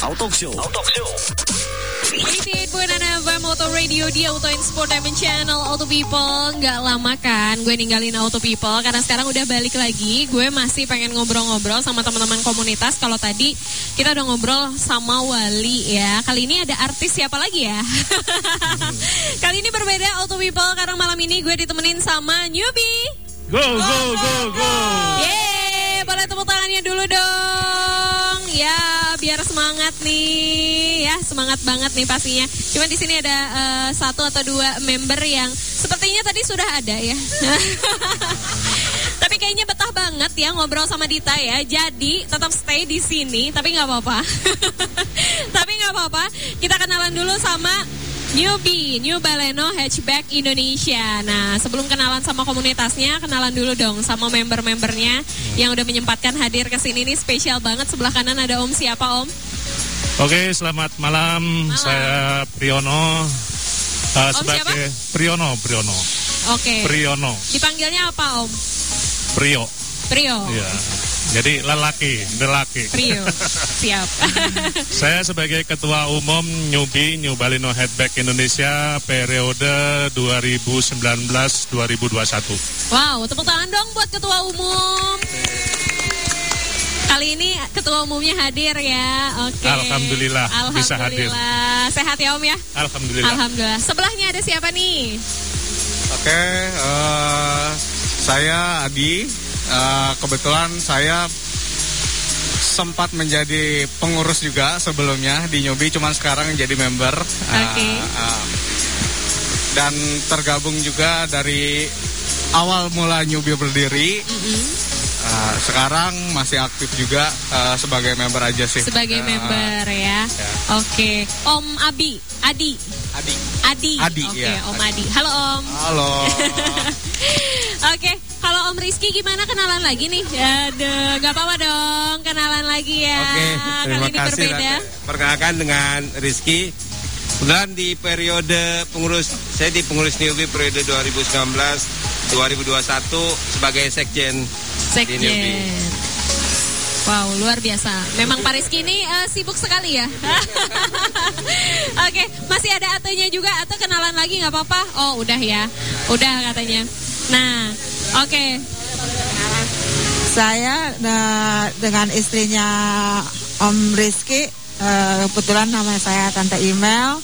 Auto Show. Auto Show. 88.6 FM Auto Radio di Auto Sport Diamond Channel Auto People Nggak lama kan gue ninggalin Auto People Karena sekarang udah balik lagi Gue masih pengen ngobrol-ngobrol sama teman-teman komunitas Kalau tadi kita udah ngobrol sama Wali ya Kali ini ada artis siapa lagi ya Kali ini berbeda Auto People Karena malam ini gue ditemenin sama Newbie Go, go, go, go. Yeay, boleh tepuk tangannya dulu dong. Ya, biar semangat nih. Ya, semangat banget nih pastinya. Cuma di sini ada eh, satu atau dua member yang sepertinya tadi sudah ada ya. tapi kayaknya betah banget ya ngobrol sama Dita ya. Jadi tetap stay di sini, tapi nggak apa-apa. tapi nggak apa-apa. Kita kenalan dulu sama Newbie, New Baleno Hatchback Indonesia. Nah, sebelum kenalan sama komunitasnya, kenalan dulu dong sama member-membernya yang udah menyempatkan hadir ke sini nih spesial banget. Sebelah kanan ada Om siapa Om? Oke, selamat malam. Saya Priyono. Uh, sebagai Priyono, Priyono. Oke. Priyono, Dipanggilnya apa Om? Prio. Prio. Ya. Jadi lelaki, lelaki. Prio. Siap. Saya sebagai Ketua Umum Nyubi New Balino Headback Indonesia periode 2019-2021. wow, tepuk tangan dong buat Ketua Umum. Kali ini Ketua Umumnya hadir ya. Oke. Alhamdulillah, bisa hadir. Alhamdulillah. Sehat ya Om ya? Alhamdulillah. Alhamdulillah. Sebelahnya ada siapa nih? Oke, eh, saya Adi. Eh, kebetulan saya sempat menjadi pengurus juga sebelumnya di Nyobi, cuman sekarang jadi member. Eh, Oke. eh, dan tergabung juga dari awal mula Nyobi berdiri. Eh, sekarang masih aktif juga eh, sebagai member aja sih. Sebagai Eh, member ya. ya. Oke. Om Abi, Adi. Adi. Adi. Adi, Oke, ya. Om Adi. Halo Om. Halo. Oke, kalau Om Rizky gimana kenalan lagi nih? Aduh, gak apa-apa dong, kenalan lagi ya. Oke, terima Kali ini kasih. berbeda. Perkenalkan dengan Rizky. Kebetulan di periode pengurus, saya di pengurus Newbie periode 2019-2021 sebagai sekjen Sekjen. Wow, luar biasa. Memang Pak Rizky ini eh, sibuk sekali ya. Oke, masih ada Atenya juga. Atau kenalan lagi nggak apa-apa? Oh, udah ya. Udah katanya. Nah, oke. Saya eh, dengan istrinya Om Rizky, eh, kebetulan nama saya Tante Email.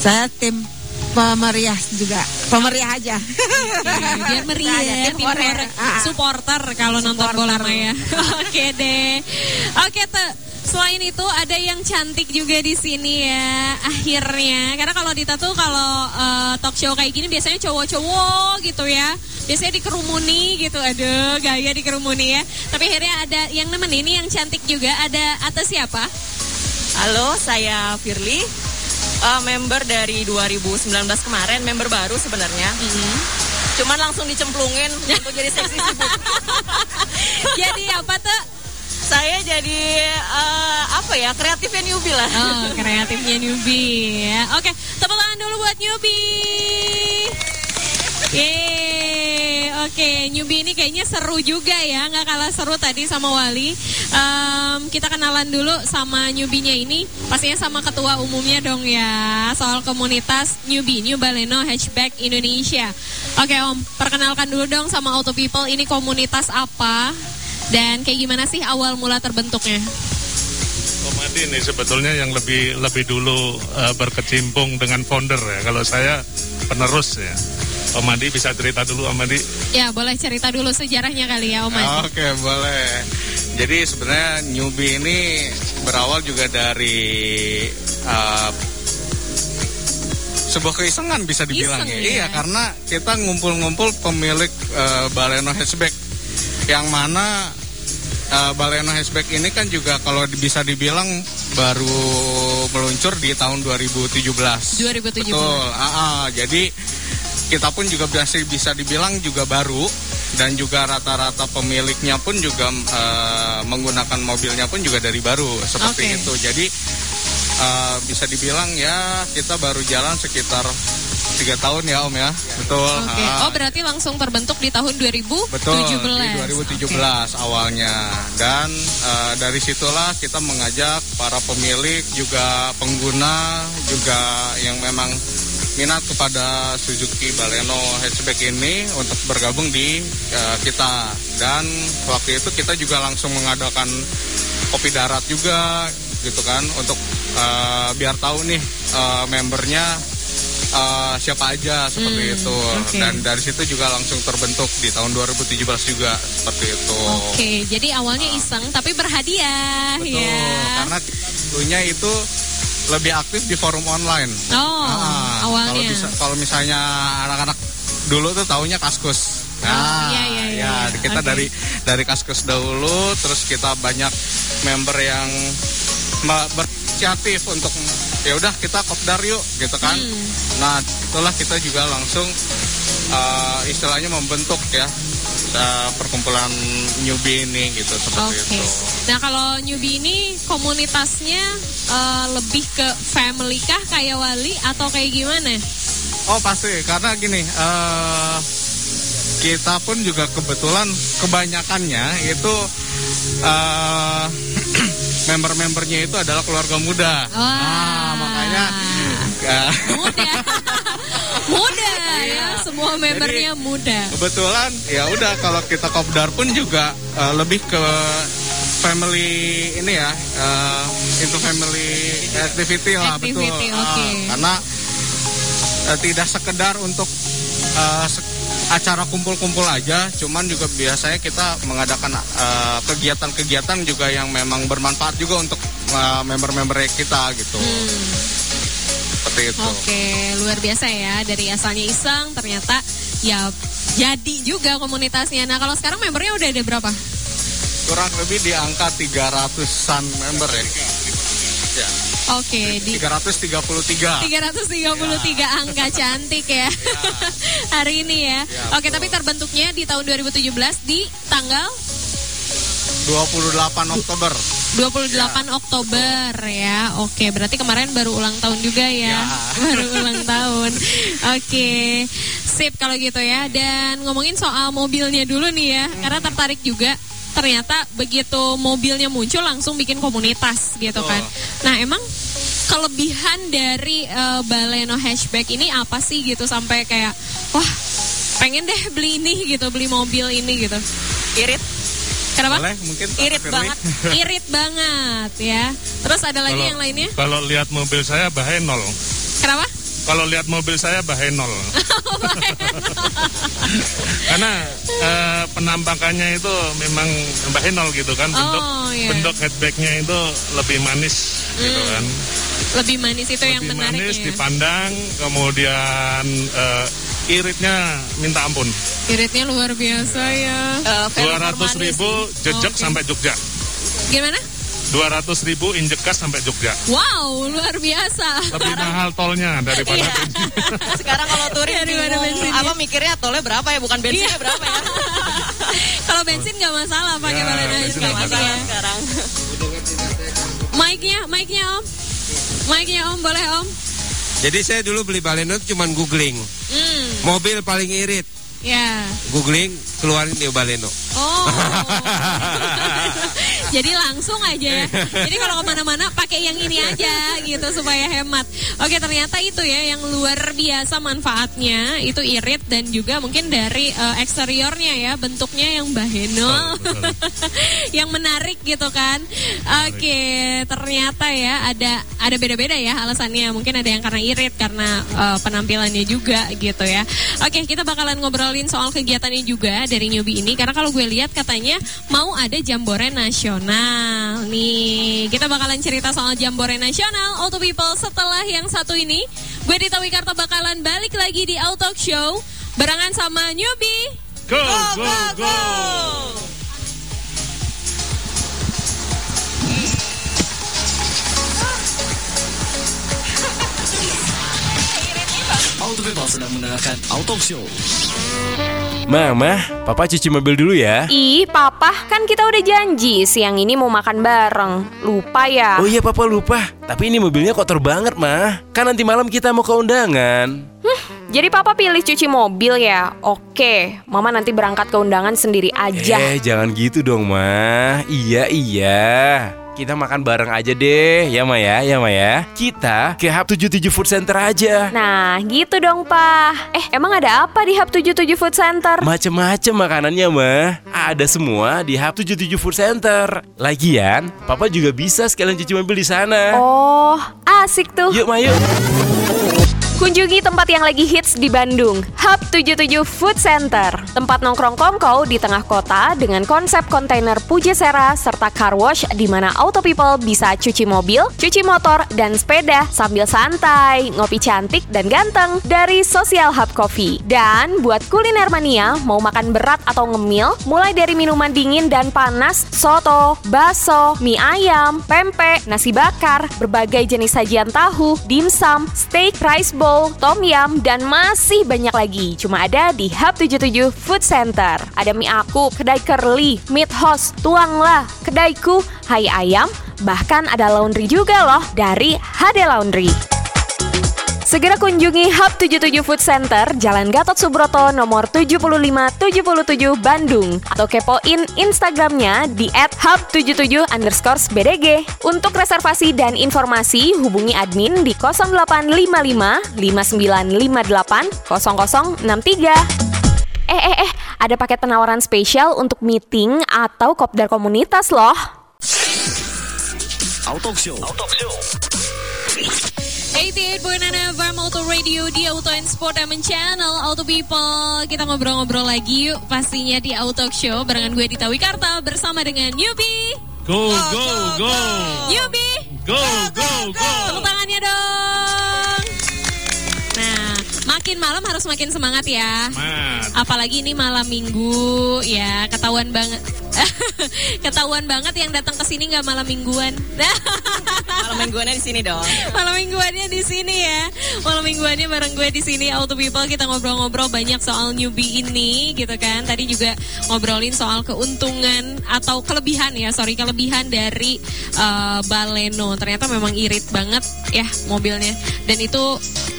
Saya tim pemeriah juga, pemeriah aja. biar meriah Saya tim tim supporter, kalau nonton bola mah ya. Oke deh. Oke tuh. Selain itu ada yang cantik juga di sini ya akhirnya. Karena kalau Dita tuh kalau eh, talk show kayak gini biasanya cowok-cowok gitu ya. Biasanya dikerumuni gitu. Aduh gaya dikerumuni ya. Tapi akhirnya ada yang nemenin ini yang cantik juga. Ada atas siapa? Halo, saya Firly, eh, member dari 2019 kemarin, member baru sebenarnya. Cuman langsung dicemplungin untuk jadi seksi sibuk. jadi apa tuh Saya jadi eh, apa ya kreatifnya newbie lah. Oh, kreatifnya newbie ya. Oke, tepuk tangan dulu buat newbie. Yeay, oke newbie ini kayaknya seru juga ya, nggak kalah seru tadi sama Wali. Em, kita kenalan dulu sama newbie-nya ini, pastinya sama ketua umumnya dong ya, soal komunitas newbie, New Baleno Hatchback Indonesia. Oke Om, perkenalkan dulu dong sama Auto People, ini komunitas apa? Dan kayak gimana sih awal mula terbentuknya? Om Adi nih sebetulnya yang lebih lebih dulu eh, berkecimpung dengan founder ya. Kalau saya penerus ya. Om Adi bisa cerita dulu Om Adi. Ya boleh cerita dulu sejarahnya kali ya Om Adi. Oke boleh. Jadi sebenarnya newbie ini berawal juga dari uh, sebuah keisengan bisa dibilang Iseng ya. ya? Iya karena kita ngumpul-ngumpul pemilik uh, Baleno hatchback yang mana uh, Baleno hatchback ini kan juga kalau bisa dibilang baru meluncur di tahun 2017. 2017. Betul. ah, ah. jadi kita pun juga masih bisa dibilang juga baru dan juga rata-rata pemiliknya pun juga eh, menggunakan mobilnya pun juga dari baru seperti Oke. itu. Jadi eh, bisa dibilang ya kita baru jalan sekitar tiga tahun ya Om ya. Betul. Oke. Ah. Oh berarti langsung terbentuk di tahun 2017. Betul, di 2017 Oke. awalnya. Dan eh, dari situlah kita mengajak para pemilik, juga pengguna, juga yang memang minat kepada Suzuki Baleno hatchback ini untuk bergabung di eh, kita. Dan waktu itu kita juga langsung mengadakan kopi darat juga gitu kan untuk eh, biar tahu nih eh, membernya eh, siapa aja seperti Hmm, itu oke. dan dari situ juga langsung terbentuk di tahun 2017 juga seperti itu. Oke, jadi awalnya iseng tapi berhadiah Betul, ya. karena dulunya itu lebih aktif di forum online. Oh, Ah, awalnya. Kalau bisa, kalau misalnya anak-anak dulu tuh taunya kaskus. Oh, iya, iya, iya, iya. kita Oke. dari dari kaskus dahulu, terus kita banyak member yang berinisiatif untuk ya udah kita kopdar yuk gitu kan. Hmm. Nah itulah kita juga langsung uh, istilahnya membentuk ya uh, perkumpulan newbie ini gitu seperti Oke. itu. Nah kalau newbie ini komunitasnya eh, lebih ke family kah kayak Wali atau kayak gimana? Oh pasti karena gini eh kita pun juga kebetulan kebanyakannya itu eh member-membernya itu adalah keluarga muda. Wah. Nah, makanya eh, Muda. muda ya, semua membernya muda. kebetulan ya udah kalau kita kopdar pun juga eh, lebih ke family ini ya eh, into family activity lah Activity, betul oke. Ah, karena eh, tidak sekedar untuk se- acara kumpul-kumpul aja cuman juga biasanya kita mengadakan eh, kegiatan-kegiatan juga yang memang bermanfaat juga untuk eh, member-member kita gitu seperti itu Oke, luar biasa ya. Dari asalnya iseng, ternyata ya jadi juga komunitasnya. Nah kalau sekarang membernya udah ada berapa? kurang lebih di angka 300-an member ya. Ya, Oke, di 333. 333 angka cantik ya hari ini ya. Ya, Oke, tapi terbentuknya di tahun 2017 di tanggal 28 Oktober. 28 Oktober ya. Oke, berarti kemarin baru ulang tahun juga ya. Ya. Baru ulang tahun. Oke. Sip kalau gitu ya. Dan ngomongin soal mobilnya dulu nih ya. Karena tertarik juga ternyata begitu mobilnya muncul langsung bikin komunitas gitu Betul. kan. Nah, emang kelebihan dari eh, Baleno hatchback ini apa sih gitu sampai kayak wah pengen deh beli ini gitu, beli mobil ini gitu. Irit, Kenapa? Boleh mungkin irit Firly? banget. Irit banget ya. Terus ada lagi yang lainnya? Kalau lihat mobil saya bahaya nol. Kenapa? Kalau lihat mobil saya bahaya nol. Karena eh, penampakannya itu memang bahaya nol gitu kan. Bentuk Oh, iya. bentuk hatchbacknya itu lebih manis gitu kan. Lebih manis itu yang lebih menarik manis ya. dipandang, kemudian eh, iritnya minta ampun. Iritnya luar biasa ya. Eh, Dua ratus ribu jejak Oke. sampai Jogja. Gimana? 200 ribu injek gas sampai Jogja. Wow, luar biasa. Lebih mahal tolnya daripada Iya. bensin. Sekarang kalau touring Daripada bingung. bensinnya. apa mikirnya tolnya berapa ya bukan bensinnya Iya. berapa ya Kalau bensin nggak masalah pakai Ya, bensin hatchback nggak masalah ya. sekarang Mic-nya, mic-nya Om. Mic-nya Om, boleh Om? Jadi saya dulu beli Baleno itu cuman googling. Hmm, Mobil paling irit. ya. Googling keluarin Neo Baleno. Oh. Jadi langsung aja ya. Jadi kalau ke mana-mana pakai yang ini aja gitu supaya hemat. Oke ternyata itu ya yang luar biasa manfaatnya itu irit dan juga mungkin dari eh, eksteriornya ya bentuknya yang baheno, yang menarik gitu kan. Oke ternyata ya ada ada beda-beda ya alasannya. Mungkin ada yang karena irit karena eh, penampilannya juga gitu ya. Oke kita bakalan ngobrolin soal kegiatannya juga dari newbie ini karena kalau gue lihat katanya mau ada jambore nasional nih. Kita bakalan cerita soal jambore nasional Auto People setelah yang satu ini. Gue Dita Wikarta bakalan balik lagi di Auto Show barengan sama newbie. Go, go, go. Auto People sedang mendengarkan Auto Show. Mama, papa cuci mobil dulu ya. Ih, papa, kan kita udah janji siang ini mau makan bareng. Lupa ya? Oh iya papa lupa, tapi ini mobilnya kotor banget mah. Kan nanti malam kita mau ke undangan. Jadi papa pilih cuci mobil ya? Oke, mama nanti berangkat ke undangan sendiri aja. Eh, jangan gitu dong, Ma. Iya, iya. Kita makan bareng aja deh, ya Ma ya, ya Ma ya. Kita ke Hub 77 Food Center aja. Nah, gitu dong, Pak. Eh, emang ada apa di Hub 77 Food Center? Macem-macem makanannya, Ma. Ada semua di Hub 77 Food Center. Lagian, Papa juga bisa sekalian cuci mobil di sana. Oh, asik tuh. Yuk, Ma, yuk. Kunjungi tempat yang lagi hits di Bandung, Hub 77 Food Center. Tempat nongkrong kongkow di tengah kota dengan konsep kontainer Pujasera serta car wash di mana auto people bisa cuci mobil, cuci motor, dan sepeda sambil santai, ngopi cantik dan ganteng dari Social Hub Coffee. Dan buat kuliner mania, mau makan berat atau ngemil, mulai dari minuman dingin dan panas, soto, bakso, mie ayam, pempek, nasi bakar, berbagai jenis sajian tahu, dimsum, steak, rice bowl, tom yum, dan masih banyak lagi. Cuma ada di Hub 77 Food Center. Ada mie aku, kedai curly, meat house, tuanglah, kedaiku, hai ayam, bahkan ada laundry juga loh dari HD Laundry. Segera kunjungi Hub 77 Food Center, Jalan Gatot Subroto nomor 7577 Bandung atau kepoin Instagramnya di @hub77 underscore BDG. Untuk reservasi dan informasi hubungi admin di 0855 5958 0063. Eh eh eh, ada paket penawaran spesial untuk meeting atau kopdar komunitas loh. Auto Show. 88.6 FM Auto Radio di Auto and Sportainment Channel. Auto People Kita ngobrol-ngobrol lagi yuk Pastinya di Auto Show Barengan gue Dita Wikarta Bersama dengan Yubi. Go, go, go. Yubi. Go, go, go. Tepuk tangannya dong. Nah makin malam harus makin semangat ya. Mat. Apalagi ini malam minggu ya ketahuan banget ketahuan banget yang datang ke sini nggak malam mingguan. Malam mingguannya di sini dong. malam mingguannya di sini ya. Malam mingguannya bareng gue di sini Auto People kita ngobrol-ngobrol banyak soal newbie ini gitu kan. Tadi juga ngobrolin soal keuntungan atau kelebihan ya, sorry kelebihan dari uh, Baleno. Ternyata memang irit banget ya mobilnya dan itu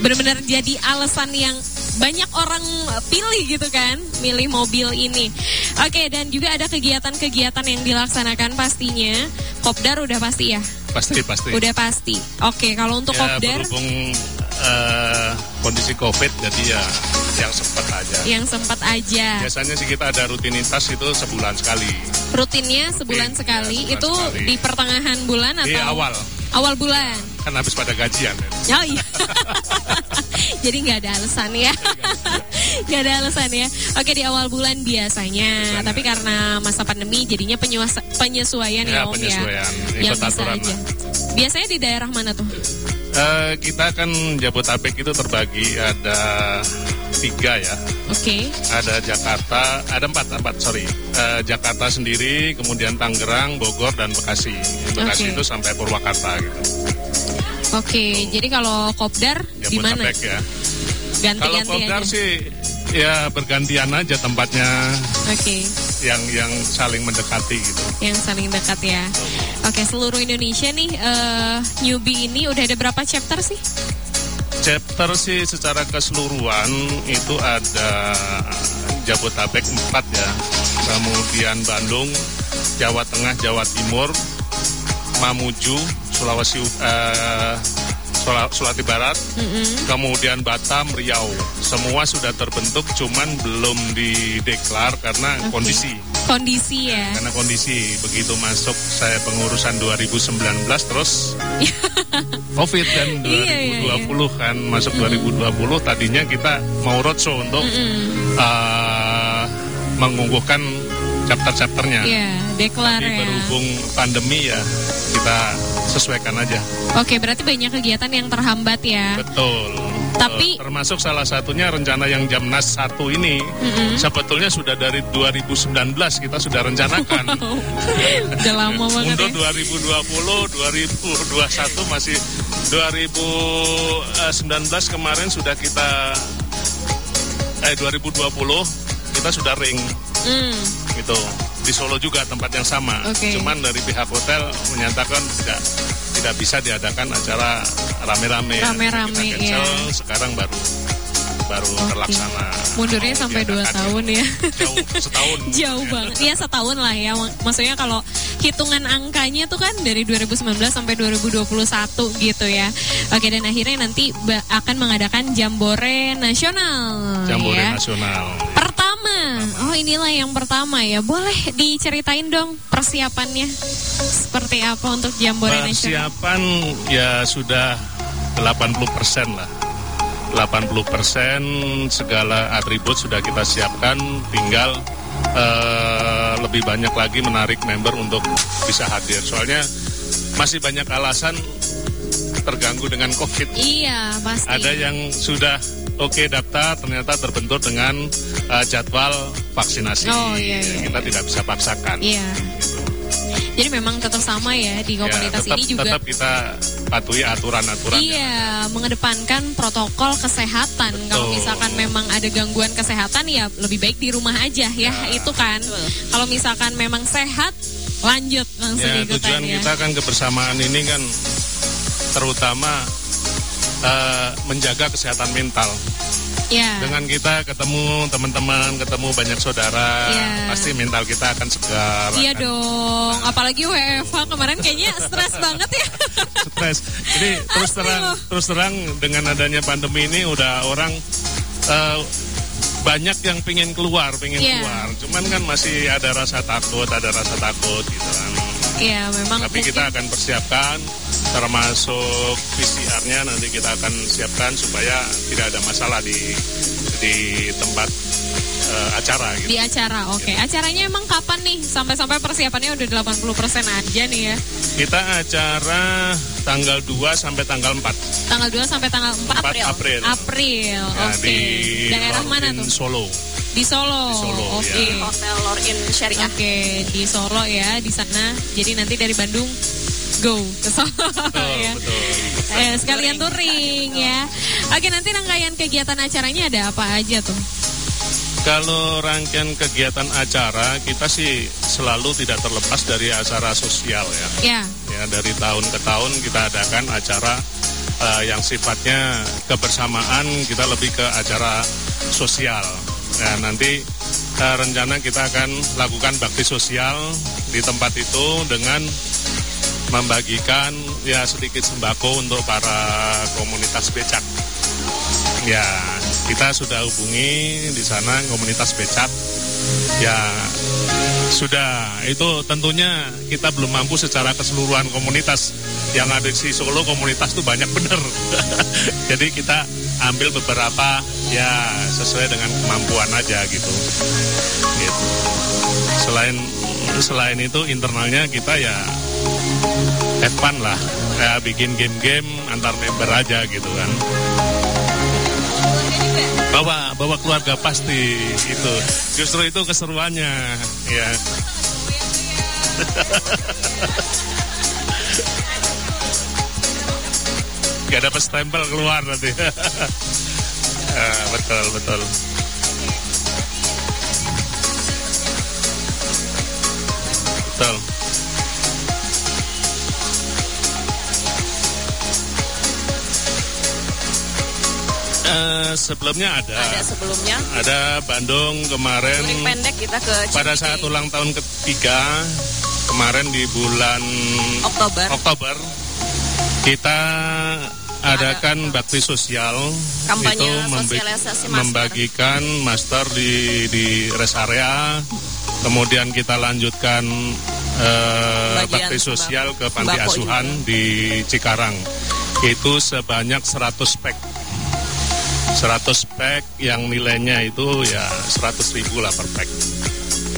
benar-benar jadi alasan yang banyak orang pilih gitu kan, milih mobil ini. Oke, dan juga ada kegiatan-kegiatan yang dilaksanakan pastinya. Kopdar udah pasti ya? Pasti, pasti. Udah pasti. Oke, kalau untuk ya, kopdar berhubung eh, kondisi COVID, jadi ya yang sempat aja. yang sempat aja. Biasanya sih kita ada rutinitas itu sebulan sekali. Rutinnya sebulan Rutin, sekali. ya, sebulan itu sekali. di pertengahan bulan atau Di awal, Awal bulan. kan habis pada gajian. ya. Oh iya. Jadi nggak ada alasan ya. Nggak ada alasan ya. Oke di awal bulan biasanya. Biasanya. Tapi karena masa pandemi jadinya penyesuaian ya, Ya, Om penyesuaian. ya. Ikut bisa aturan aja. Biasanya di daerah mana tuh? Eh, kita kan Jabotabek itu terbagi ada tiga ya. Oke. Ada Jakarta, ada empat, empat sorry. Eh, Jakarta sendiri, kemudian Tangerang, Bogor, dan Bekasi. Bekasi Oke. itu sampai Purwakarta gitu. Oke, jadi kalau kopdar di mana? Ya. Kalau Ganti-ganti Kopdar aja. sih ya bergantian aja tempatnya Oke, yang yang saling mendekati gitu. yang saling dekat ya. Oke, seluruh Indonesia nih eh, newbie ini udah ada berapa chapter sih? Chapter sih secara keseluruhan itu ada Jabotabek 4 ya. Kemudian Bandung, Jawa Tengah, Jawa Timur, Mamuju, Sulawesi Sula- Sulawesi Barat, kemudian Batam, Riau. Semua sudah terbentuk cuman belum dideklar karena kondisi. Kondisi ya. Karena kondisi begitu masuk saya pengurusan 2019 terus Covid kan Iya, iya, 2020 kan masuk 2020 tadinya kita mau roadshow untuk eh, mengunggulkan chapter-chapternya. Iya, deklar Tapi ya. berhubung pandemi ya kita sesuaikan aja. Oke, berarti banyak kegiatan yang terhambat ya. Betul. Tapi- Eh, termasuk salah satunya rencana yang Jamnas 1 ini sebetulnya sudah dari 2019 kita sudah rencanakan. Udah lama banget Untuk ya. 2020, 2021 masih 2019 kemarin sudah kita eh 2020 kita sudah ring Hmm, gitu di Solo juga tempat yang sama. Oke. Cuman dari pihak hotel menyatakan tidak tidak bisa diadakan acara rame-rame. Rame-rame, ya. Sekarang baru baru terlaksana. Mundurnya sampai dua tahun ya. Jauh setahun. Jauh banget. Iya setahun lah ya. Mak- Maksudnya kalau hitungan angkanya tuh kan dari 2019 sampai 2021 gitu ya. Oke dan akhirnya nanti akan mengadakan Jambore Nasional. Jambore ya. nasional. Oh inilah yang pertama ya. Boleh diceritain dong persiapannya. Seperti apa untuk Jambore Nasional? Persiapan ya sudah 80% lah. 80% segala atribut sudah kita siapkan, tinggal eh, lebih banyak lagi menarik member untuk bisa hadir. Soalnya masih banyak alasan terganggu dengan COVID. Iya pasti. Ada yang sudah oke daftar, ternyata terbentur dengan eh, jadwal vaksinasi. Oh, iya, iya, Kita tidak bisa paksakan. Iya. Jadi memang tetap sama ya di Ya, komunitas tetap, ini juga. tetap kita patuhi aturan-aturan. Iya, mengedepankan protokol kesehatan. Kalau Betul. misalkan memang ada gangguan kesehatan ya lebih baik di rumah aja ya, itu kan. Kalau misalkan memang sehat, lanjut langsung Ya, ikutan tujuan ya. kita kan kebersamaan ini kan terutama eh, menjaga kesehatan mental. Ya. Dengan kita ketemu teman-teman, ketemu banyak saudara, Iya. pasti mental kita akan segar. Iya akan dong, apalagi WFH kemarin kayaknya stres banget ya. stres. Jadi terus terang, loh. terus terang dengan adanya pandemi ini udah orang eh, banyak yang pengen keluar, pengen Iya. keluar. Cuman kan masih ada rasa takut, ada rasa takut gitu kan. Iya, memang Tapi mungkin- kita akan persiapkan termasuk PCR-nya nanti kita akan siapkan supaya tidak ada masalah di di tempat eh, acara gitu. di acara. Oke, acaranya emang kapan nih? Sampai-sampai persiapannya udah 80% aja nih ya. Kita acara tanggal 2 sampai tanggal 4. Tanggal 2 sampai tanggal 4 4 April. April. Ya, Oke. di Daerah mana tuh? Solo. Di Solo. Di Solo, Oke. ya. Hotel Lorin Syariah. Oke, di Solo ya, di sana. Jadi nanti dari Bandung go ke Solo ya. Betul. Eh, sekalian touring ya. Oke, nanti rangkaian kegiatan acaranya ada apa aja tuh? Kalau rangkaian kegiatan acara kita sih selalu tidak terlepas dari acara sosial ya. Ya. Ya dari tahun ke tahun kita adakan acara eh, yang sifatnya kebersamaan kita lebih ke acara sosial. Nah nanti eh, rencana kita akan lakukan bakti sosial di tempat itu dengan membagikan ya sedikit sembako untuk para komunitas becak. Ya, kita sudah hubungi di sana komunitas becak. Ya, sudah. Itu tentunya kita belum mampu secara keseluruhan komunitas yang ada di Solo komunitas itu banyak bener. Jadi kita ambil beberapa ya sesuai dengan kemampuan aja gitu. Gitu. Selain selain itu internalnya kita ya fun lah. Ya, bikin game-game antar member aja gitu kan. Bawa bawa keluarga pasti itu. Justru itu keseruannya ya. Gak dapat stempel keluar nanti. Ah, betul betul sebelumnya ada. Ada sebelumnya. ada Bandung kemarin. Pendek kita ke pada saat ulang tahun ketiga kemarin di bulan Oktober. Oktober kita adakan bakti sosial. Kampanye itu masker. membagikan master di di rest area. Kemudian kita lanjutkan eh, bakti sosial ke panti asuhan di Cikarang. Itu sebanyak 100 pack 100 pack yang nilainya itu ya 100 ribu lah per pack.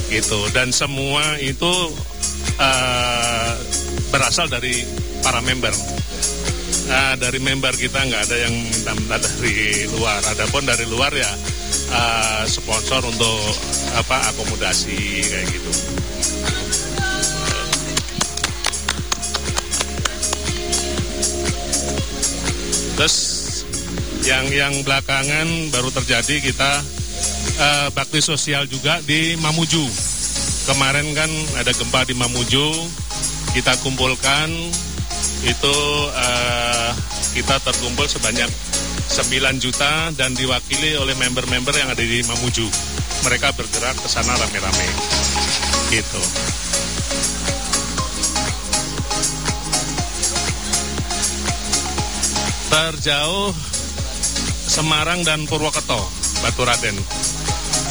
Gitu. Dan semua itu eh, berasal dari para member. Nah, dari member kita nggak ada yang minta-minta dari luar. Adapun dari luar ya eh, sponsor untuk apa akomodasi kayak gitu. Terus yang yang belakangan baru terjadi kita eh, bakti sosial juga di Mamuju. Kemarin kan ada gempa di Mamuju, kita kumpulkan itu eh, kita terkumpul sebanyak 9 juta dan diwakili oleh member-member yang ada di Mamuju. Mereka bergerak ke sana rame-rame. Gitu. Terjauh Semarang dan Purwokerto, Batu Raden.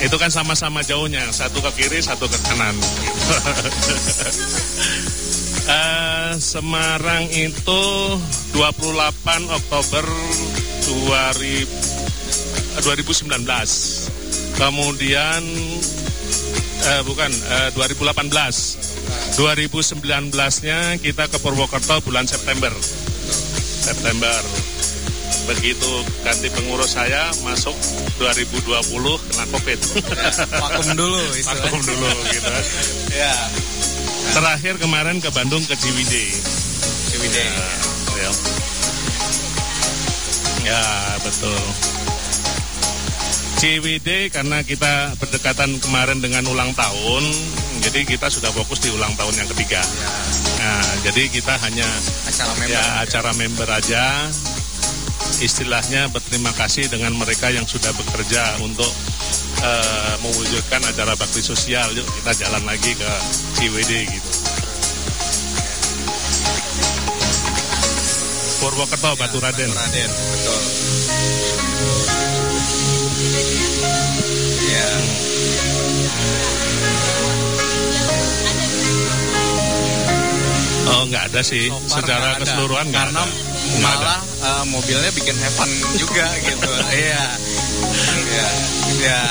Itu kan sama-sama jauhnya, satu ke kiri, satu ke kanan. Eh, Semarang itu 28 Oktober 2000, eh, 2019. Kemudian eh, bukan eh, 2018. 2019-nya kita ke Purwokerto bulan September. September. Begitu ganti pengurus saya masuk 2020 kena Covid. Vakum dulu istilahnya. Vakum dulu gitu. Ya, Terakhir kemarin ke Bandung ke Ciwidey. Ciwidey. Ya, ya betul. Ciwidey karena kita berdekatan kemarin dengan ulang tahun, jadi kita sudah fokus di ulang tahun yang ketiga. Nah, jadi kita hanya acara member. ya acara member aja. Istilahnya berterima kasih dengan mereka yang sudah bekerja untuk eh, mewujudkan acara bakti sosial. Yuk kita jalan lagi ke Ciwidey gitu. Purwokerto, Batu Raden. Raden, betul. Ya. Oh nggak ada sih, So far secara ada. keseluruhan nggak karena ada. Ada. malah eh, mobilnya bikin heaven juga gitu. Iya. Iya. Iya.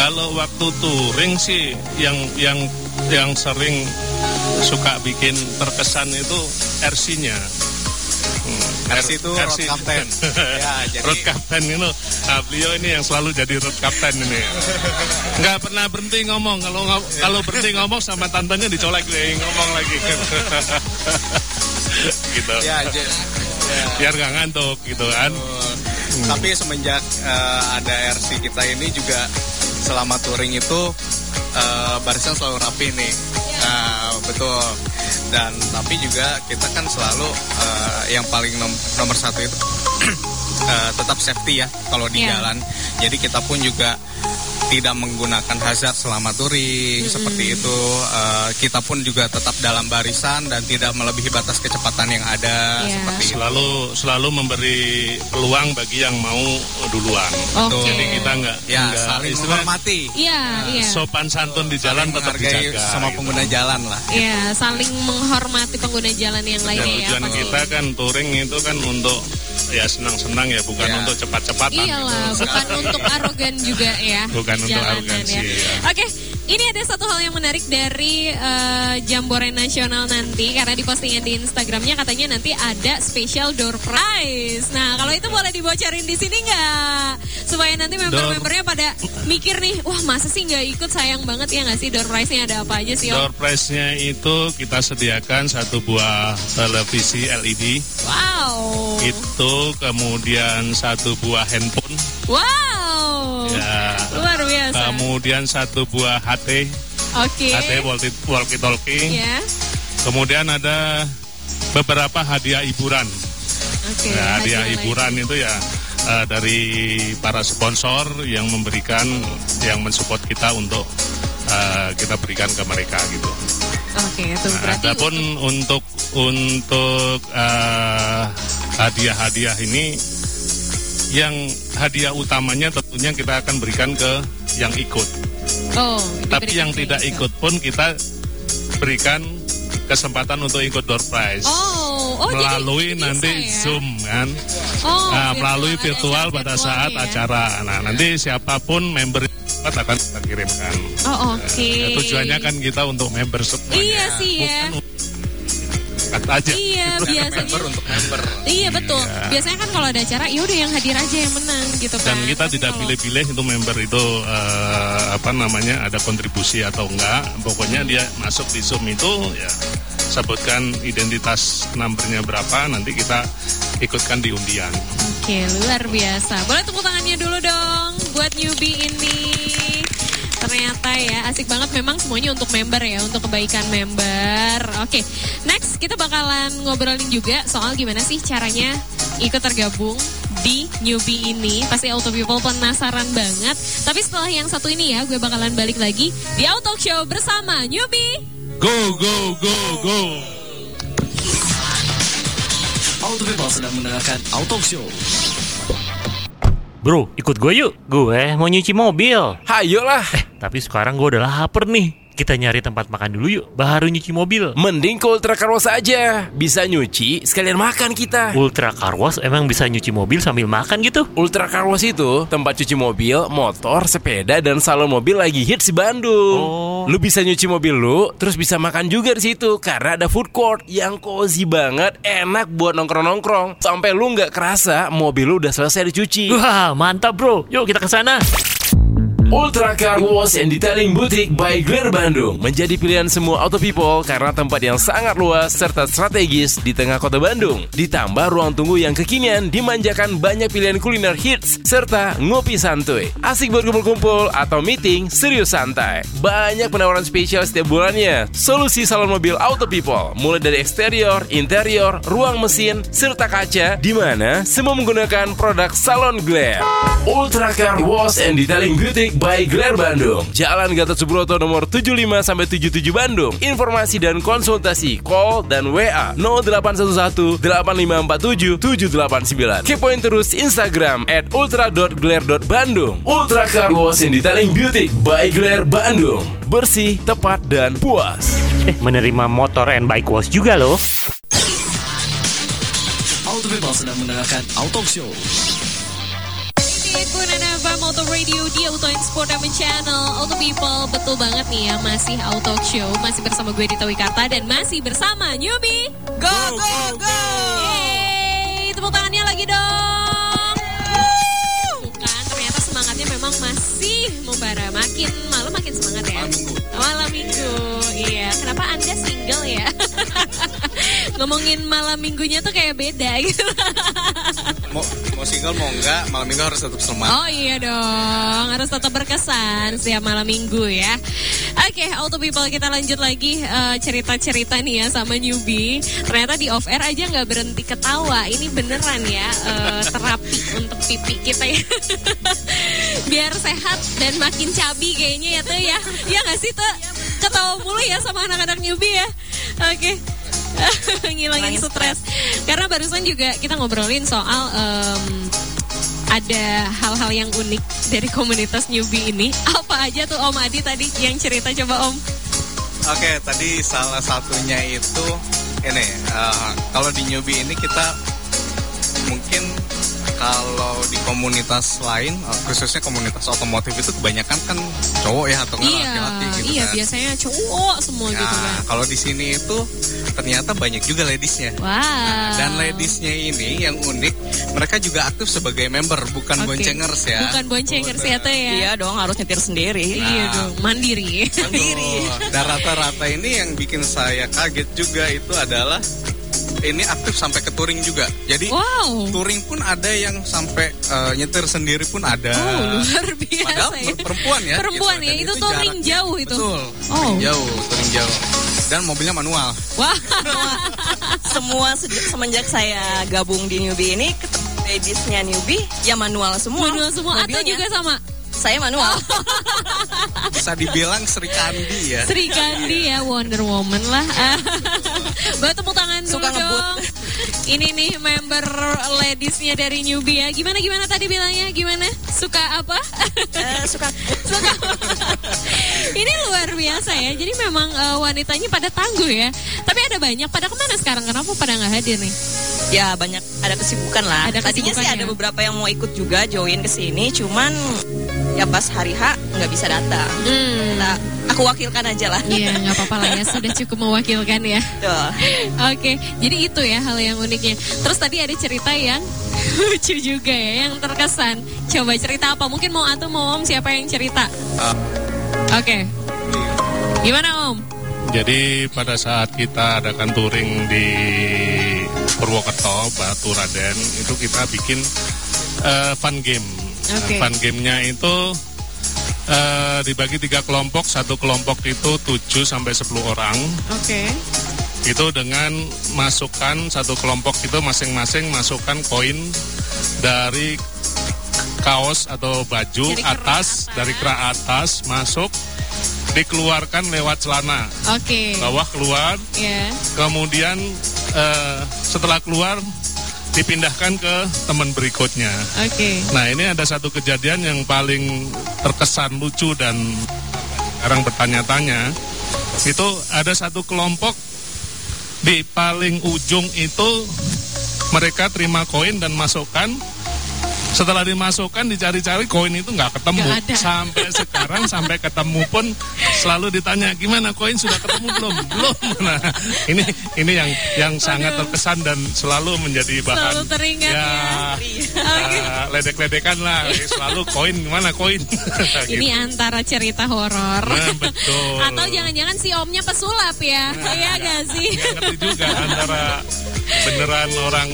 Kalau waktu touring sih yang yang yang sering suka bikin terkesan itu RC-nya. Hmm, RC itu road captain. Ya, jadi- road captain itu. Nah, beliau ini yang selalu jadi road captain ini. Nggak pernah berhenti ngomong. Kalau ngo- kalau berhenti ngomong sama tantenya dicolek deh, ngomong lagi. gitu. Ya, ya. Biar nggak ngantuk gitu kan. Betul. Tapi semenjak eh, ada RC kita ini juga selama touring itu eh, barisan selalu rapi nih. Nah, betul. Dan tapi juga kita kan selalu eh, yang paling nom- nomor satu itu eh, tetap safety ya kalau di Iya. jalan. Jadi kita pun juga tidak menggunakan hazard selama touring seperti itu. Eh, kita pun juga tetap dalam barisan dan tidak melebihi batas kecepatan yang ada Iya. seperti itu. Selalu selalu memberi peluang bagi yang mau duluan. Oke. Jadi kita nggak Ya, nggak saling istilah menghormati. Iya, iya. sopan santun di jalan Saling tetap dijaga. sama gitu. pengguna jalan lah. Iya, saling menghormati pengguna jalan yang lainnya ya. tujuan kita kan touring itu kan untuk ya senang-senang ya, bukan Ya. untuk cepat-cepatan. Iyalah, gitu. bukan untuk arogan juga ya. Bukan untuk arogansi, ya. ya. Oke, ini ada satu hal yang menarik dari eh, Jambore Nasional nanti karena di postingan di Instagramnya katanya nanti ada special door prize. Nah, kalau itu boleh dibocorin di sini nggak? Supaya nanti member-membernya pada mikir nih, wah masa sih nggak ikut sayang banget ya nggak sih door prize-nya ada apa aja sih Om? Door prize-nya itu kita sediakan satu buah televisi LED, Wow, itu kemudian satu buah handphone, wow, ya, biasa. Kemudian satu buah HT, Oke, HT walkie walkie talkie, ya, kemudian ada beberapa hadiah hiburan. oke. Nah, hadiah hadiah hiburan itu ya eh, dari para sponsor yang memberikan, yang mensupport kita untuk eh, kita berikan ke mereka gitu. Oke, itu Nah, berarti Adapun untuk untuk eh, hadiah-hadiah ini, yang hadiah utamanya tentunya kita akan berikan ke yang ikut. oh, Tapi yang tidak ikut pun kita berikan kesempatan untuk ikut door prize. Oh, oh melalui jadi nanti ya? Zoom kan. Oh, Nah, virtual, melalui virtual acara pada virtual saat ya. acara. Nah, nanti siapa pun member akan kita kirimkan. Oh, oke. Ya, tujuannya kan kita untuk member semuanya. Iya sih ya. Bukan aja. Iya, biasanya. Member untuk member. Iya betul. Iya. Biasanya kan kalau ada acara, ya udah yang hadir aja yang menang gitu kan. Dan kita tidak pilih-pilih itu member itu eh, apa namanya ada kontribusi atau enggak. Pokoknya dia masuk di Zoom itu ya sebutkan identitas numbernya berapa nanti kita ikutkan di undian. Oke, luar biasa. Boleh tepuk tangannya dulu dong buat newbie ini. Ternyata ya asik banget memang semuanya untuk member ya, untuk kebaikan member. Oke, next kita bakalan ngobrolin juga soal gimana sih caranya ikut tergabung di newbie ini. Pasti Auto People penasaran banget. Tapi setelah yang satu ini ya, gue bakalan balik lagi di Auto Show bersama newbie. Go, go, go, go. Auto People sedang mendengarkan Auto Show. Bro, ikut gue yuk. Gue mau nyuci mobil. Hayo lah. Tapi sekarang gue udah lapar nih. Kita nyari tempat makan dulu yuk, baru nyuci mobil. Mending ke Ultra Car Wash aja. Bisa nyuci sekalian makan kita. Ultra Car Wash emang bisa nyuci mobil sambil makan gitu? Ultra Car Wash itu tempat cuci mobil, motor, sepeda, dan salon mobil lagi hits di Bandung. Oh. Lu bisa nyuci mobil lu, terus bisa makan juga di situ karena ada food court yang cozy banget, enak buat nongkrong-nongkrong. Sampai lu nggak kerasa mobil lu udah selesai dicuci. Wah, mantap bro. Yuk kita ke sana. Ultra Car Wash and Detailing Boutique by Glair Bandung menjadi pilihan semua auto people karena tempat yang sangat luas serta strategis di tengah kota Bandung. Ditambah ruang tunggu yang kekinian dimanjakan banyak pilihan kuliner hits serta ngopi santuy. Asik buat kumpul-kumpul atau meeting serius santai. Banyak penawaran spesial setiap bulannya. Solusi salon mobil auto people mulai dari eksterior, interior, ruang mesin serta kaca di mana semua menggunakan produk salon Glair. Ultra Car Wash and Detailing Boutique by Glair Bandung. Jalan Gatot Subroto nomor 75 sampai 77 Bandung. Informasi dan konsultasi call dan WA 0811 8547 789. Kepoin terus Instagram at ultra.glair.bandung. Ultra Car Wash and Detailing Boutique by Glair Bandung. Bersih, tepat, dan puas. Eh, menerima motor and bike wash juga loh. Auto People sedang mendengarkan Auto Show. Farm Auto Radio di Auto Infotainment Channel. Auto People, betul banget nih ya Masih Auto Show, masih bersama gue Dita Wikarta Dan masih bersama Newbie. Go, go, go! Yeay, tepuk tangannya lagi dong. Tuh kan, ternyata semangatnya memang masih membara. Makin malam makin semangat ya. Malam minggu Iya, kenapa anda single ya? Ngomongin malam minggunya tuh kayak beda gitu Mau, mau single mau enggak, malam minggu harus tetap semangat. Oh iya dong, harus tetap berkesan setiap malam minggu ya. Oke, Auto People kita lanjut lagi eh, cerita-cerita nih ya sama newbie. Ternyata di off air aja nggak berhenti ketawa. Ini beneran ya eh, terapi untuk pipi kita ya. Biar sehat dan makin cabi kayaknya ya tuh ya. Ya nggak sih tuh? Ketawa mulu ya sama anak-anak newbie ya. Oke. Ngilangin stres. Karena barusan juga kita ngobrolin soal em, ada hal-hal yang unik dari komunitas newbie ini. Apa aja tuh Om Adi tadi yang cerita coba Om? Oke, tadi salah satunya itu ini eh, kalau di newbie ini kita kalau di komunitas lain eh, khususnya komunitas otomotif itu kebanyakan kan cowok ya atau enggak Iya, laki-laki gitu iya kan. biasanya cowok semua Nah, gitu kan. kalau di sini itu ternyata banyak juga ladiesnya. Wow. Dan ladiesnya ini yang unik, mereka juga aktif sebagai member, bukan Oke. boncengers ya. Bukan boncengers ya tuh ya. Iya dong, harus nyetir sendiri. Iya dong, mandiri. Betul. Dan rata-rata ini yang bikin saya kaget juga itu adalah ini aktif sampai ke touring juga. Jadi Wow. touring pun ada yang sampai eh, nyetir sendiri pun ada. Oh, luar biasa Padahal ya. perempuan ya. Perempuan gitu. ya, Dan itu touring jaraknya- jauh itu. Betul. Oh. Touring jauh, touring jauh. Dan mobilnya manual. Wah. Semua sejak- semenjak saya gabung di newbie ini, ladiesnya newbie, ya manual semua. Manual semua atau Mobilnya. juga sama Saya manual. Bisa dibilang Sri Kandi ya. Sri Kandi ya Wonder Woman lah. Buat tepuk tangan dulu Suka ngebut. dong. Ini nih member ladiesnya dari newbie ya. Gimana gimana tadi bilangnya? Gimana? Suka apa? Eh, suka Suka. Ini luar biasa ya. Jadi memang eh, wanitanya pada tangguh ya. Tapi ada banyak. Pada ke mana sekarang? Kenapa pada nggak hadir nih? Ya banyak ada kesibukan lah. Ada Tadinya sih kesibukan ada ya. beberapa yang mau ikut juga join ke sini, cuman ya pas hari H nggak bisa datang. Hmm. Nah, aku wakilkan aja lah. Iya nggak apa-apa lah ya. Sudah cukup mewakilkan ya. Tuh. Oke, jadi itu ya hal yang uniknya. Terus tadi ada cerita yang lucu juga ya, yang terkesan. Coba cerita apa? Mungkin mau atau mau Om siapa yang cerita? Oke. Gimana Om? Jadi pada saat kita adakan touring di Purwokerto, Batu Raden, itu kita bikin eh, fun game. Nah, Oke. fun gamenya itu eh, dibagi tiga kelompok, satu kelompok itu 7 sampai 10 orang. Oke. Itu dengan masukkan satu kelompok itu masing-masing masukkan koin dari kaos atau baju Dari kera atas, dari kera atas masuk dikeluarkan lewat celana. Oke. Bawah keluar, Ya. kemudian eh, setelah keluar dipindahkan ke teman berikutnya. Oke. Nah ini ada satu kejadian yang paling terkesan lucu dan sekarang bertanya-tanya itu ada satu kelompok di paling ujung itu mereka terima koin dan masukkan setelah dimasukkan dicari-cari koin itu nggak ketemu ada. sampai sekarang sampai ketemu pun selalu ditanya gimana koin sudah ketemu belum belum nah ini ini yang yang sangat terkesan dan selalu menjadi bahan Selalu teringat ya, ya. uh, ledek-ledekan lah selalu koin gimana koin Ini antara cerita horor. Nah, betul. Atau jangan-jangan si omnya pesulap ya. Iya gak sih? Ngerti juga antara beneran orang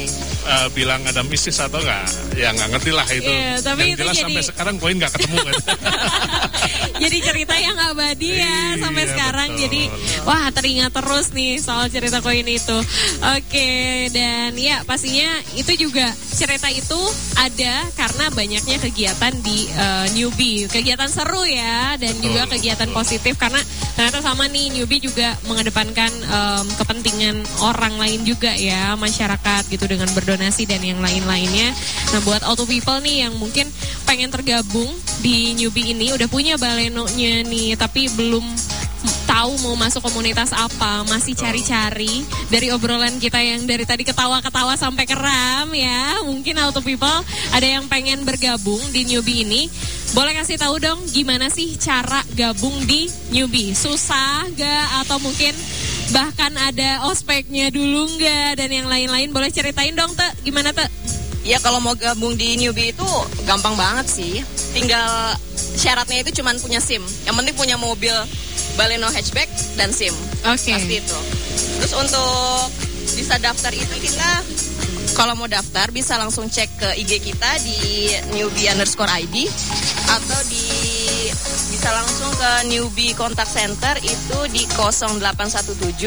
uh, bilang ada mistis atau enggak ya nggak ngerti lah itu. Iya, tapi yang itu jelas jadi- sampai sekarang koin nggak ketemu kan Jadi cerita yang abadi ya sampai Iya, sekarang. betul. Jadi wah teringat terus nih soal cerita koin itu. Oke dan ya pastinya itu juga cerita itu ada karena banyaknya kegiatan di eh, newbie. Kegiatan seru ya dan juga kegiatan positif karena ternyata sama nih newbie juga mengedepankan em, kepentingan orang lain juga ya masyarakat gitu dengan berdonasi dan yang lain-lainnya. Nah buat auto people nih yang mungkin pengen tergabung di newbie ini udah punya balenonya nih tapi belum tahu mau masuk komunitas apa. Masih cari-cari dari obrolan kita yang dari tadi ketawa-ketawa sampai keram ya. Mungkin auto people ada yang pengen bergabung di newbie ini. Boleh kasih tahu dong gimana sih cara gabung di newbie? Susah gak atau mungkin bahkan ada ospeknya dulu nggak? Dan yang lain-lain boleh ceritain dong te gimana te Ya kalau mau gabung di newbie itu gampang banget sih. Tinggal syaratnya itu cuman punya SIM. Yang penting punya mobil Baleno hatchback dan SIM. Oke. Pasti itu. Terus untuk bisa daftar itu kita kalau mau daftar bisa langsung cek ke IG kita di newbie underscore ID atau di bisa langsung ke newbie contact center itu di 0817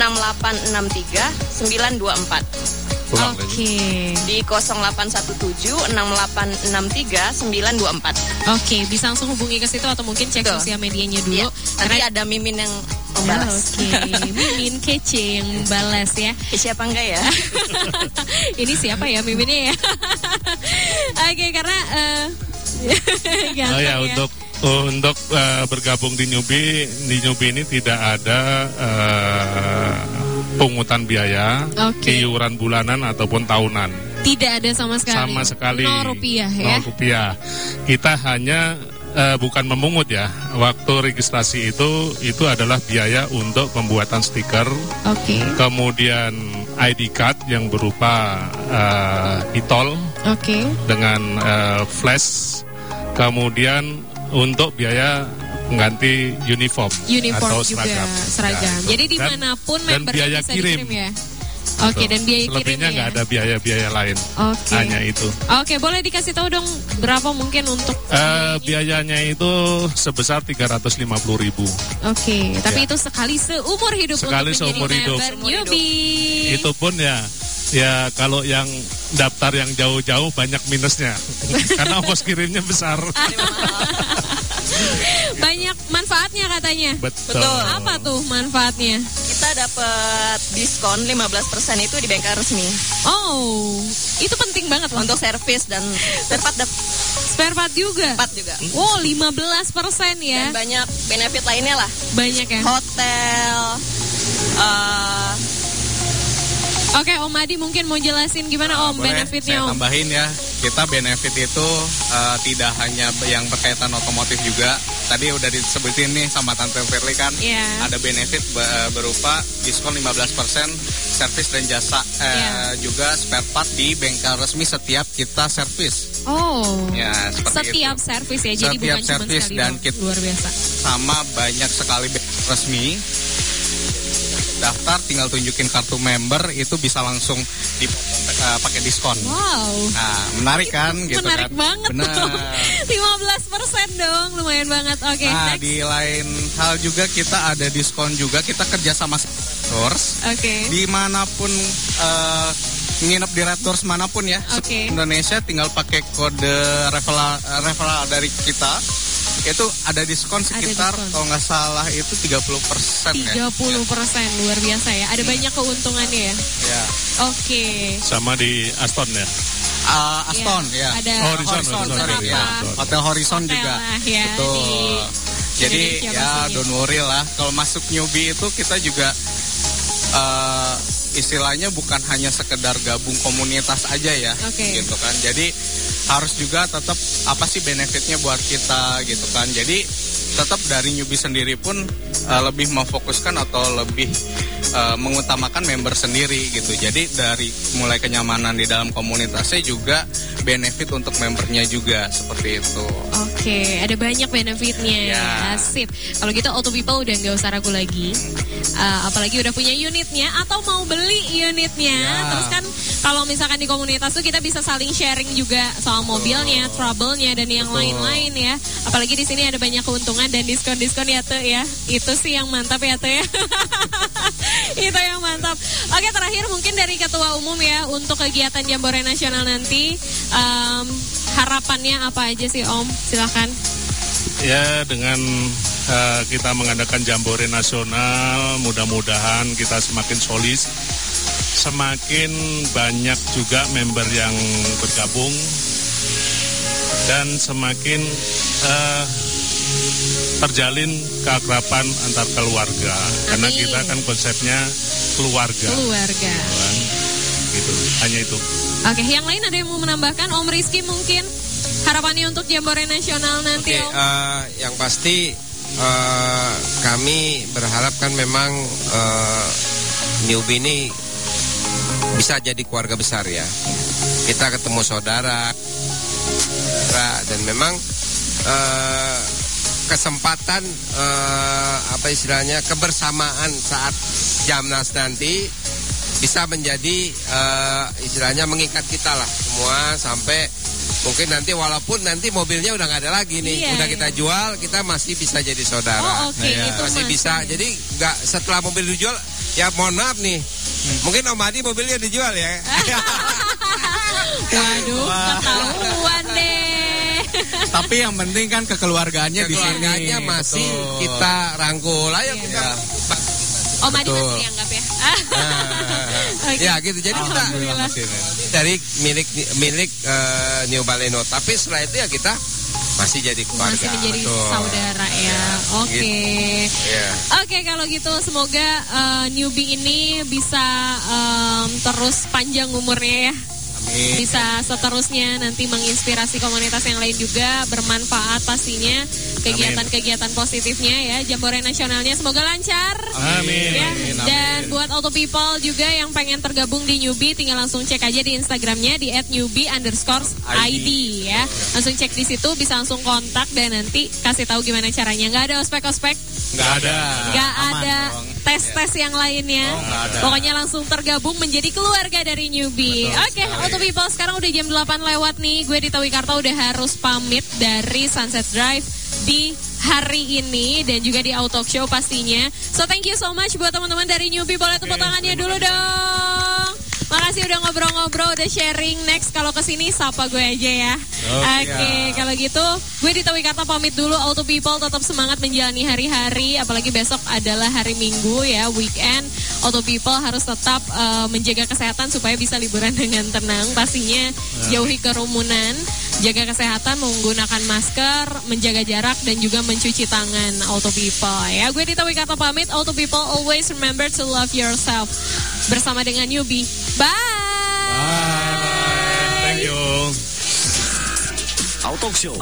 6863 924. Pulang Oke. lagi. di 0817 6863 924. Oke, bisa langsung hubungi ke situ atau mungkin cek Betul. sosial medianya dulu. Iya, nanti ada mimin yang membalas. Oke, Mimin kece yang balas ya. Eh, Siapa enggak ya? Ini siapa ya Miminnya ya? Oke, karena eh Oh ganteng ya untuk untuk eh, bergabung di newbie di newbie ini tidak ada eh, pungutan biaya, Oke. iuran bulanan ataupun tahunan. Tidak ada sama sekali. Sama sekali. Nol rupiah ya. Nol rupiah. Kita hanya eh, bukan memungut ya. Waktu registrasi itu itu adalah biaya untuk pembuatan stiker, Oke. kemudian ID card yang berupa eh, e-tol Oke. dengan eh, flash, kemudian untuk biaya pengganti uniform, Uniform atau juga seragam. seragam. Ya. Jadi Dan- di mana pun dan membernya biaya bisa kirim. dikirim ya. Oke, dan biaya kirim Selebihnya ya. nggak ada biaya-biaya lain, Oke. hanya itu. Oke, boleh dikasih tahu dong berapa mungkin untuk Eh, biayanya itu sebesar 350.000 ribu. Oke, tapi Ya. itu sekali seumur hidup Sekali untuk seumur menjadi hidup. member Seumur hidup. newbie. Itu pun ya ya kalau yang daftar yang jauh-jauh banyak minusnya karena ongkos kirimnya besar. Banyak manfaatnya katanya. Betul. Betul. Apa tuh manfaatnya? Kita dapat diskon 15% itu di bengkel resmi Oh, itu penting banget loh. untuk servis dan tempat dapat Spare part juga. juga. Oh, 15 persen ya. Dan banyak benefit lainnya lah. Banyak ya. Hotel, eh, Oke, Om Adi mungkin mau jelasin gimana Ah, Om boleh, benefitnya saya Om. tambahin ya. Kita benefit itu eh, tidak hanya yang berkaitan otomotif juga. Tadi udah disebutin nih sama Tante Firly kan. Iya. Ada benefit be- berupa diskon 15% servis dan jasa eh, Iya. juga spare part di bengkel resmi setiap kita servis. Oh. Ya, Setiap itu. servis ya, jadi Setiap bukan cuma sekali dan doang. kit- luar biasa. Sama banyak sekali bengkel resmi daftar tinggal tunjukin kartu member itu bisa langsung di eh, pakai diskon. Wow. Nah, menarik kan gitu Menarik kan? banget Benar. tuh. 15% dong, lumayan banget. Oke, Nah, next. di lain hal juga kita ada diskon juga. Kita kerja sama Doors. Oke. Di mana pun eh, nginep di Red Doors mana pun ya, Oke. Indonesia tinggal pakai kode referral, referral dari kita. Itu ada diskon sekitar diskon. kalau nggak salah itu 30% ya. 30% luar biasa ya. Ada banyak keuntungannya ya. Ya. Oke. Sama di Aston ya. Uh, Aston Ya, ya. ada Horizon, Horizon, sorry, beberapa ya. Hotel Horizon hotel juga. lah ya Betul. di Jadi Indonesia ya pastinya. don't worry lah. Kalau masuk newbie itu kita juga eh, istilahnya bukan hanya sekedar gabung komunitas aja ya, Oke. gitu kan. Jadi harus juga tetap apa sih benefitnya buat kita gitu kan. Jadi tetap dari newbie sendiri pun eh, lebih memfokuskan atau lebih eh, mengutamakan member sendiri gitu. Jadi dari mulai kenyamanan di dalam komunitasnya juga benefit untuk membernya juga seperti itu. Oke, ada banyak benefitnya ya. Ya. Sip. Kalau gitu Auto People udah nggak usah ragu lagi. Uh, apalagi udah punya unitnya atau mau beli unitnya. Ya. Terus kan kalau misalkan di komunitas tuh kita bisa saling sharing juga soal mobilnya, trouble-nya dan yang lain-lain ya. Apalagi di sini ada banyak keuntungan dan diskon-diskon ya tuh ya. Itu sih yang mantap ya tuh ya. Itu yang mantap. Oke terakhir mungkin dari ketua umum ya untuk kegiatan Jambore Nasional nanti em, harapannya apa aja sih Om? Silakan. Ya dengan eh, kita mengadakan jambore nasional, mudah-mudahan kita semakin solid, semakin banyak juga member yang bergabung dan semakin eh, terjalin keakraban antar keluarga. Karena Amin. kita kan konsepnya keluarga, Keluarga. kan? gitu. Hanya itu. Oke, yang lain ada yang mau menambahkan? Om Rizky mungkin harapannya untuk Jambore Nasional nanti Oke, Om? eh, yang pasti eh, kami berharap kan memang eh, newbie ini bisa jadi keluarga besar ya. Kita ketemu saudara, dan memang eh, kesempatan eh, apa istilahnya kebersamaan saat Jamnas nanti bisa menjadi eh, istilahnya mengikat kita lah semua sampai mungkin nanti walaupun nanti mobilnya udah nggak ada lagi nih Iya, udah iya. kita jual kita masih bisa jadi saudara Oh, oke, Iya. itu masih bisa jadi nggak setelah mobil dijual ya mohon maaf nih mungkin Om Adi mobilnya dijual ya Waduh, ketahuan deh. Tapi yang penting kan kekeluargaannya di sini. masih Betul. kita rangkul ayo Iya. kita Om Adi masih dianggap ya? Oke. ya gitu jadi kita dari milik milik eh, New Baleno tapi setelah itu ya kita masih jadi keluarga Masih menjadi Betul. saudara ya. Oke. ya Oke, kalau gitu semoga eh, newbie ini bisa em, terus panjang umurnya ya. Amin. Bisa seterusnya nanti menginspirasi komunitas yang lain juga bermanfaat pastinya kegiatan-kegiatan positifnya ya Jambore nasionalnya semoga lancar. Amin. Ya, Amin, amin. dan buat Auto People juga yang pengen tergabung di Newbie tinggal langsung cek aja di Instagramnya di @newbie underscore ID ya. Langsung cek di situ bisa langsung kontak dan nanti kasih tahu gimana caranya. Nggak ada ospek-ospek, Nggak ada. nggak Aman ada dong. Tes-tes yang lainnya. Oh. Pokoknya langsung tergabung menjadi keluarga dari Newbie. Oke, Auto People sekarang udah jam 8 lewat nih. Gue di Tawikarta udah harus pamit dari Sunset Drive di hari ini dan juga di Auto Show pastinya. So thank you so much buat teman-teman dari Newbie. Boleh tepuk tangannya dulu dong. Makasih udah ngobrol-ngobrol, udah sharing. Next kalau ke sini sapa gue aja ya. Oke, kalau gitu gue di Tawikarta pamit dulu. Auto People tetap semangat menjalani hari-hari. Apalagi besok adalah hari Minggu ya, weekend. Auto People harus tetap eh, menjaga kesehatan supaya bisa liburan dengan tenang. Pastinya jauhi kerumunan, jaga kesehatan, menggunakan masker, menjaga jarak dan juga mencuci tangan. Auto People ya. Gue di Tawikarta pamit. Auto People always remember to love yourself. Bersama dengan Newbie. Bye. Thank you. Auto Show.